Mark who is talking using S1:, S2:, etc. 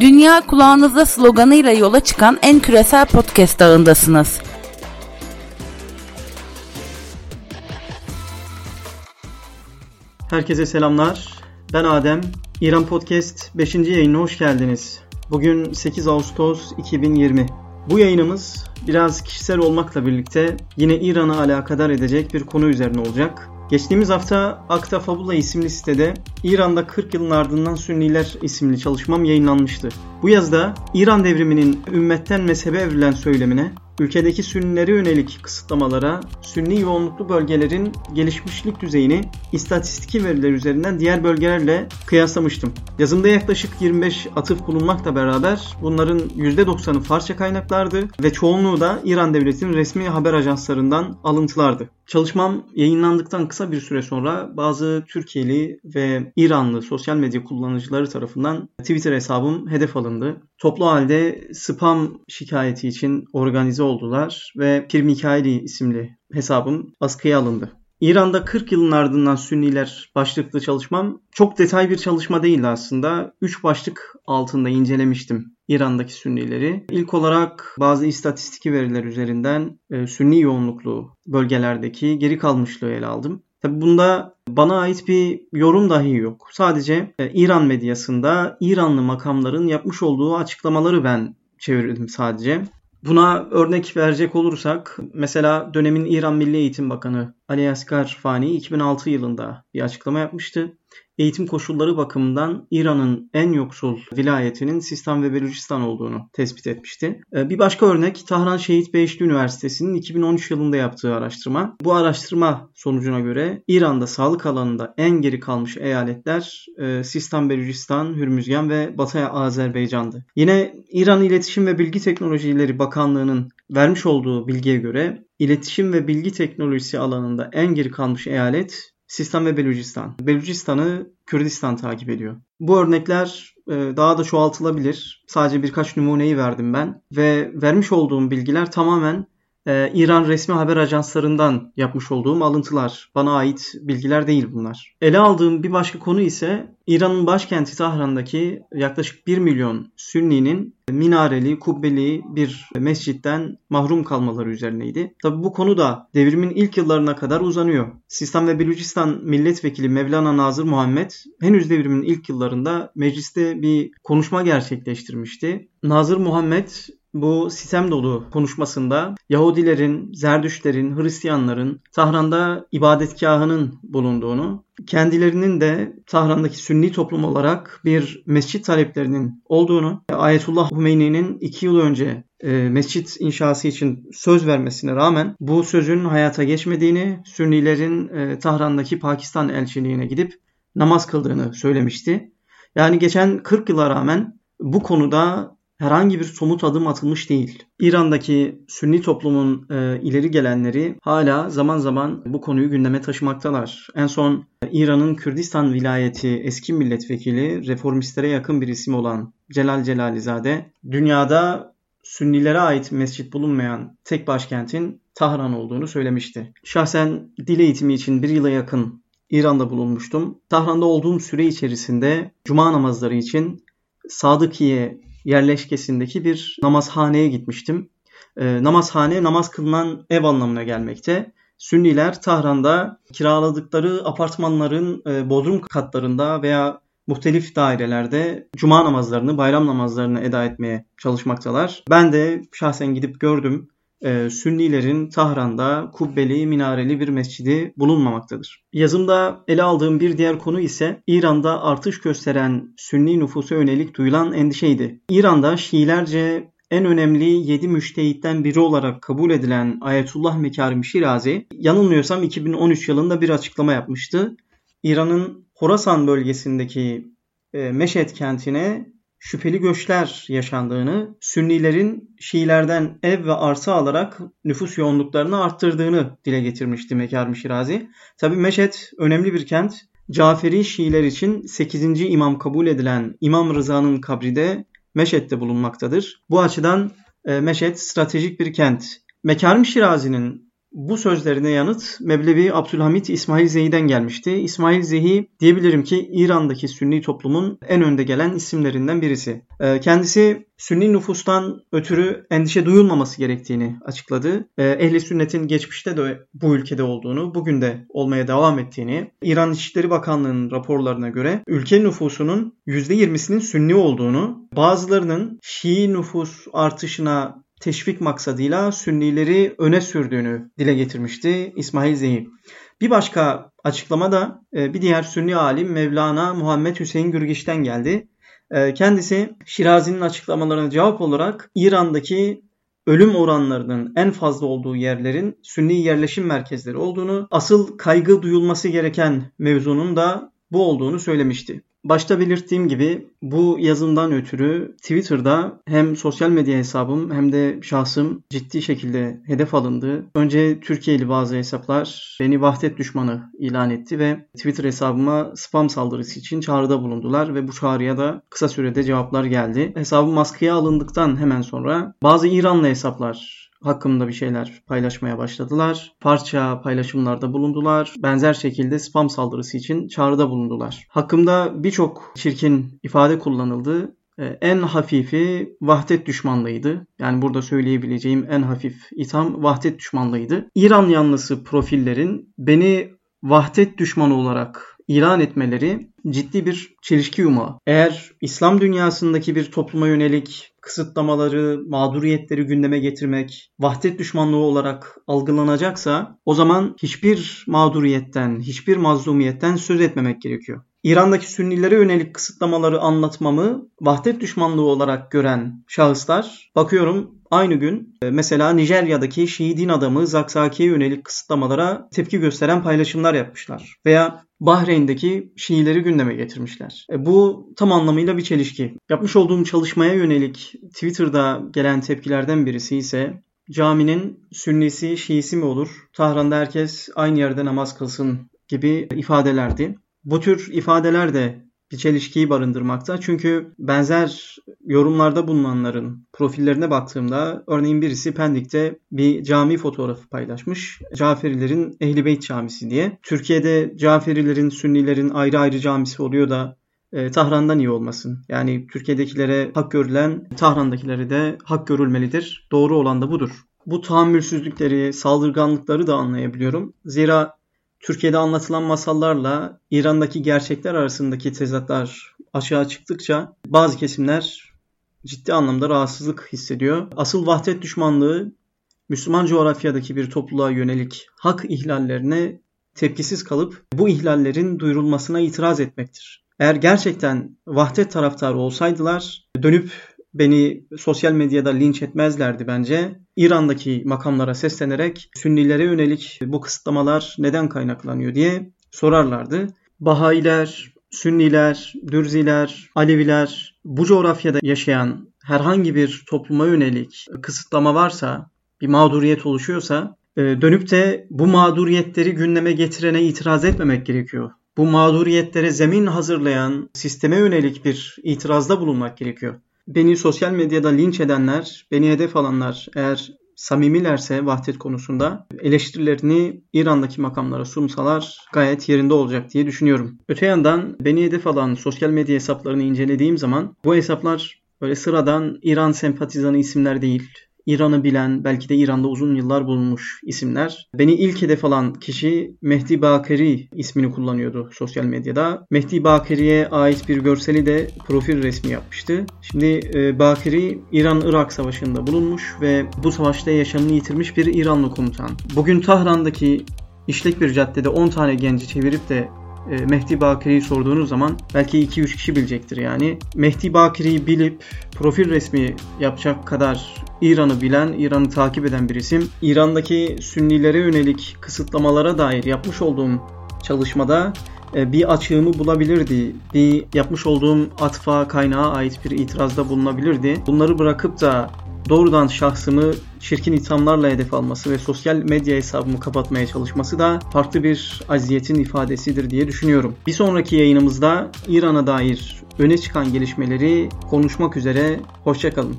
S1: Dünya kulağınızda sloganıyla yola çıkan en küresel podcast ağındasınız.
S2: Herkese selamlar. Ben Adem. İran Podcast 5. yayınına hoş geldiniz. Bugün 8 Ağustos 2020. Bu yayınımız biraz kişisel olmakla birlikte yine İran'a alakadar edecek bir konu üzerine olacak. Geçtiğimiz hafta Akta Fabula isimli sitede İran'da 40 yılın ardından Sünniler isimli çalışmam yayınlanmıştı. Bu yazda İran devriminin ümmetten mezhebe evrilen söylemine, ülkedeki Sünnilere yönelik kısıtlamalara, Sünni yoğunluklu bölgelerin gelişmişlik düzeyini istatistiki veriler üzerinden diğer bölgelerle kıyaslamıştım. Yazımda yaklaşık 25 atıf bulunmakla beraber bunların %90'ı Farsça kaynaklardı ve çoğunluğu da İran devletinin resmi haber ajanslarından alıntılardı. Çalışmam yayınlandıktan kısa bir süre sonra bazı Türkiye'li ve İranlı sosyal medya kullanıcıları tarafından Twitter hesabım hedef alındı. Toplu halde spam şikayeti için organize oldular ve Pir Mikaili isimli hesabım askıya alındı. İran'da 40 yılın ardından Sünniler başlıklı çalışmam çok detay bir çalışma değildi aslında. 3 başlık altında incelemiştim İran'daki Sünnileri. İlk olarak bazı istatistik veriler üzerinden e, Sünni yoğunluklu bölgelerdeki geri kalmışlığı ele aldım. Tabi bunda bana ait bir yorum dahi yok. Sadece e, İran medyasında İranlı makamların yapmış olduğu açıklamaları ben çevirdim sadece. Buna örnek verecek olursak mesela dönemin İran Milli Eğitim Bakanı Ali Asgar Fani 2006 yılında bir açıklama yapmıştı eğitim koşulları bakımından İran'ın en yoksul vilayetinin Sistan ve Belucistan olduğunu tespit etmişti. Ee, bir başka örnek Tahran Şehit Beşli Üniversitesi'nin 2013 yılında yaptığı araştırma. Bu araştırma sonucuna göre İran'da sağlık alanında en geri kalmış eyaletler e, Sistan, Belucistan, Hürmüzgan ve Batı Azerbaycan'dı. Yine İran İletişim ve Bilgi Teknolojileri Bakanlığı'nın vermiş olduğu bilgiye göre iletişim ve bilgi teknolojisi alanında en geri kalmış eyalet Sistan ve Belucistan. Belucistan'ı Kürdistan takip ediyor. Bu örnekler e, daha da çoğaltılabilir. Sadece birkaç numuneyi verdim ben ve vermiş olduğum bilgiler tamamen e, İran resmi haber ajanslarından yapmış olduğum alıntılar. Bana ait bilgiler değil bunlar. Ele aldığım bir başka konu ise İran'ın başkenti Tahran'daki yaklaşık 1 milyon Sünni'nin minareli, kubbeli bir mescitten mahrum kalmaları üzerineydi. Tabi bu konu da devrimin ilk yıllarına kadar uzanıyor. Sistan ve Belucistan milletvekili Mevlana Nazır Muhammed henüz devrimin ilk yıllarında mecliste bir konuşma gerçekleştirmişti. Nazır Muhammed bu sistem dolu konuşmasında Yahudilerin, Zerdüşlerin, Hristiyanların Tahran'da ibadetgahının bulunduğunu, kendilerinin de Tahran'daki Sünni toplum olarak bir mescit taleplerinin olduğunu, Ayetullah Hümeyni'nin iki yıl önce e, mescit inşası için söz vermesine rağmen bu sözün hayata geçmediğini, Sünnilerin e, Tahran'daki Pakistan elçiliğine gidip namaz kıldığını söylemişti. Yani geçen 40 yıla rağmen bu konuda herhangi bir somut adım atılmış değil. İran'daki Sünni toplumun e, ileri gelenleri hala zaman zaman bu konuyu gündeme taşımaktalar. En son İran'ın Kürdistan vilayeti eski milletvekili reformistlere yakın bir isim olan Celal Celalizade dünyada Sünnilere ait mescit bulunmayan tek başkentin Tahran olduğunu söylemişti. Şahsen dil eğitimi için bir yıla yakın İran'da bulunmuştum. Tahran'da olduğum süre içerisinde cuma namazları için Sadıkiye yerleşkesindeki bir namazhaneye gitmiştim. E, namazhane namaz kılınan ev anlamına gelmekte. Sünniler Tahran'da kiraladıkları apartmanların e, bodrum katlarında veya muhtelif dairelerde cuma namazlarını, bayram namazlarını eda etmeye çalışmaktalar. Ben de şahsen gidip gördüm e, Sünnilerin Tahran'da kubbeli, minareli bir mescidi bulunmamaktadır. Yazımda ele aldığım bir diğer konu ise İran'da artış gösteren Sünni nüfusa yönelik duyulan endişeydi. İran'da Şiilerce en önemli 7 müştehitten biri olarak kabul edilen Ayetullah Mekarim Şirazi yanılmıyorsam 2013 yılında bir açıklama yapmıştı. İran'ın Horasan bölgesindeki e, Meşet kentine şüpheli göçler yaşandığını, Sünnilerin Şiilerden ev ve arsa alarak nüfus yoğunluklarını arttırdığını dile getirmişti Mekarmi Şirazi. Tabi Meşed önemli bir kent. Caferi Şiiler için 8. imam kabul edilen İmam Rıza'nın kabri de Meşed'de bulunmaktadır. Bu açıdan e, Meşed stratejik bir kent. Mekarmi Şirazi'nin Bu sözlerine yanıt Mevlevi Abdülhamit İsmail Zehi'den gelmişti. İsmail Zehi diyebilirim ki İran'daki Sünni toplumun en önde gelen isimlerinden birisi. Ee, kendisi Sünni nüfustan ötürü endişe duyulmaması gerektiğini açıkladı. Ee, ehli sünnetin geçmişte de bu ülkede olduğunu, bugün de olmaya devam ettiğini, İran İçişleri Bakanlığı'nın raporlarına göre ülke nüfusunun %20'sinin Sünni olduğunu, bazılarının Şii nüfus artışına teşvik maksadıyla Sünnileri öne sürdüğünü dile getirmişti İsmail Zeyi. Bir başka açıklama da e, bir diğer Sünni alim Mevlana Muhammed Hüseyin Gürgiş'ten geldi. E, kendisi Şirazi'nin açıklamalarına cevap olarak İran'daki ölüm oranlarının en fazla olduğu yerlerin Sünni yerleşim merkezleri olduğunu, asıl kaygı duyulması gereken mevzunun da bu olduğunu söylemişti. Başta belirttiğim gibi bu yazımdan ötürü Twitter'da hem sosyal medya hesabım hem de şahsım ciddi şekilde hedef alındı. Önce Türkiye'li bazı hesaplar beni vahdet düşmanı ilan etti ve Twitter hesabıma spam saldırısı için çağrıda bulundular ve bu çağrıya da kısa sürede cevaplar geldi. Hesabım askıya alındıktan hemen sonra bazı İranlı hesaplar hakkında bir şeyler paylaşmaya başladılar. Parça paylaşımlarda bulundular. Benzer şekilde spam saldırısı için çağrıda bulundular. Hakkımda birçok çirkin ifade kullanıldı. Ee, en hafifi vahdet düşmanlığıydı. Yani burada söyleyebileceğim en hafif itham vahdet düşmanlığıydı. İran yanlısı profillerin beni vahdet düşmanı olarak ilan etmeleri ciddi bir çelişki yumağı. Eğer İslam dünyasındaki bir topluma yönelik kısıtlamaları, mağduriyetleri gündeme getirmek vahdet düşmanlığı olarak algılanacaksa o zaman hiçbir mağduriyetten, hiçbir mazlumiyetten söz etmemek gerekiyor. İran'daki Sünnilere yönelik kısıtlamaları anlatmamı vahdet düşmanlığı olarak gören şahıslar bakıyorum aynı gün e, mesela Nijerya'daki Şii din adamı Zakzaki'ye yönelik kısıtlamalara tepki gösteren paylaşımlar yapmışlar. Veya Bahreyn'deki Şiileri gündeme getirmişler. E, bu tam anlamıyla bir çelişki. Yapmış olduğum çalışmaya yönelik Twitter'da gelen tepkilerden birisi ise caminin Sünnisi, Şiisi mi olur? Tahran'da herkes aynı yerde namaz kılsın gibi ifadelerdi. Bu tür ifadeler de bir çelişkiyi barındırmakta. Çünkü benzer yorumlarda bulunanların profillerine baktığımda örneğin birisi Pendik'te bir cami fotoğrafı paylaşmış. Caferilerin Ehli Beyt Camisi diye. Türkiye'de Caferilerin, Sünnilerin ayrı ayrı camisi oluyor da e, Tahran'dan iyi olmasın. Yani Türkiye'dekilere hak görülen Tahran'dakilere de hak görülmelidir. Doğru olan da budur. Bu tahammülsüzlükleri, saldırganlıkları da anlayabiliyorum. Zira Türkiye'de anlatılan masallarla İran'daki gerçekler arasındaki tezatlar aşağı çıktıkça bazı kesimler ciddi anlamda rahatsızlık hissediyor. Asıl vahdet düşmanlığı Müslüman coğrafyadaki bir topluluğa yönelik hak ihlallerine tepkisiz kalıp bu ihlallerin duyurulmasına itiraz etmektir. Eğer gerçekten vahdet taraftarı olsaydılar dönüp beni sosyal medyada linç etmezlerdi bence. İran'daki makamlara seslenerek Sünnilere yönelik bu kısıtlamalar neden kaynaklanıyor diye sorarlardı. Bahayiler, Sünniler, Dürziler, Aleviler bu coğrafyada yaşayan herhangi bir topluma yönelik kısıtlama varsa, bir mağduriyet oluşuyorsa e, dönüp de bu mağduriyetleri gündeme getirene itiraz etmemek gerekiyor. Bu mağduriyetlere zemin hazırlayan sisteme yönelik bir itirazda bulunmak gerekiyor. Beni sosyal medyada linç edenler, beni hedef alanlar eğer samimilerse vahdet konusunda eleştirilerini İran'daki makamlara sunsalar gayet yerinde olacak diye düşünüyorum. Öte yandan beni hedef alan sosyal medya hesaplarını incelediğim zaman bu hesaplar böyle sıradan İran sempatizanı isimler değil. İran'ı bilen, belki de İran'da uzun yıllar bulunmuş isimler. Beni ilk hedef alan kişi Mehdi Bakeri ismini kullanıyordu sosyal medyada. Mehdi Bakeri'ye ait bir görseli de profil resmi yapmıştı. Şimdi e, Bakeri İran-Irak savaşında bulunmuş ve bu savaşta yaşamını yitirmiş bir İranlı komutan. Bugün Tahran'daki işlek bir caddede 10 tane genci çevirip de e, Mehdi Bakiri'yi sorduğunuz zaman belki 2-3 kişi bilecektir yani. Mehdi Bakiri'yi bilip profil resmi yapacak kadar İran'ı bilen, İran'ı takip eden bir isim. İran'daki Sünnilere yönelik kısıtlamalara dair yapmış olduğum çalışmada e, bir açığımı bulabilirdi. Bir yapmış olduğum atfa kaynağa ait bir itirazda bulunabilirdi. Bunları bırakıp da doğrudan şahsımı çirkin ithamlarla hedef alması ve sosyal medya hesabımı kapatmaya çalışması da farklı bir aziyetin ifadesidir diye düşünüyorum. Bir sonraki yayınımızda İran'a dair öne çıkan gelişmeleri konuşmak üzere. Hoşçakalın.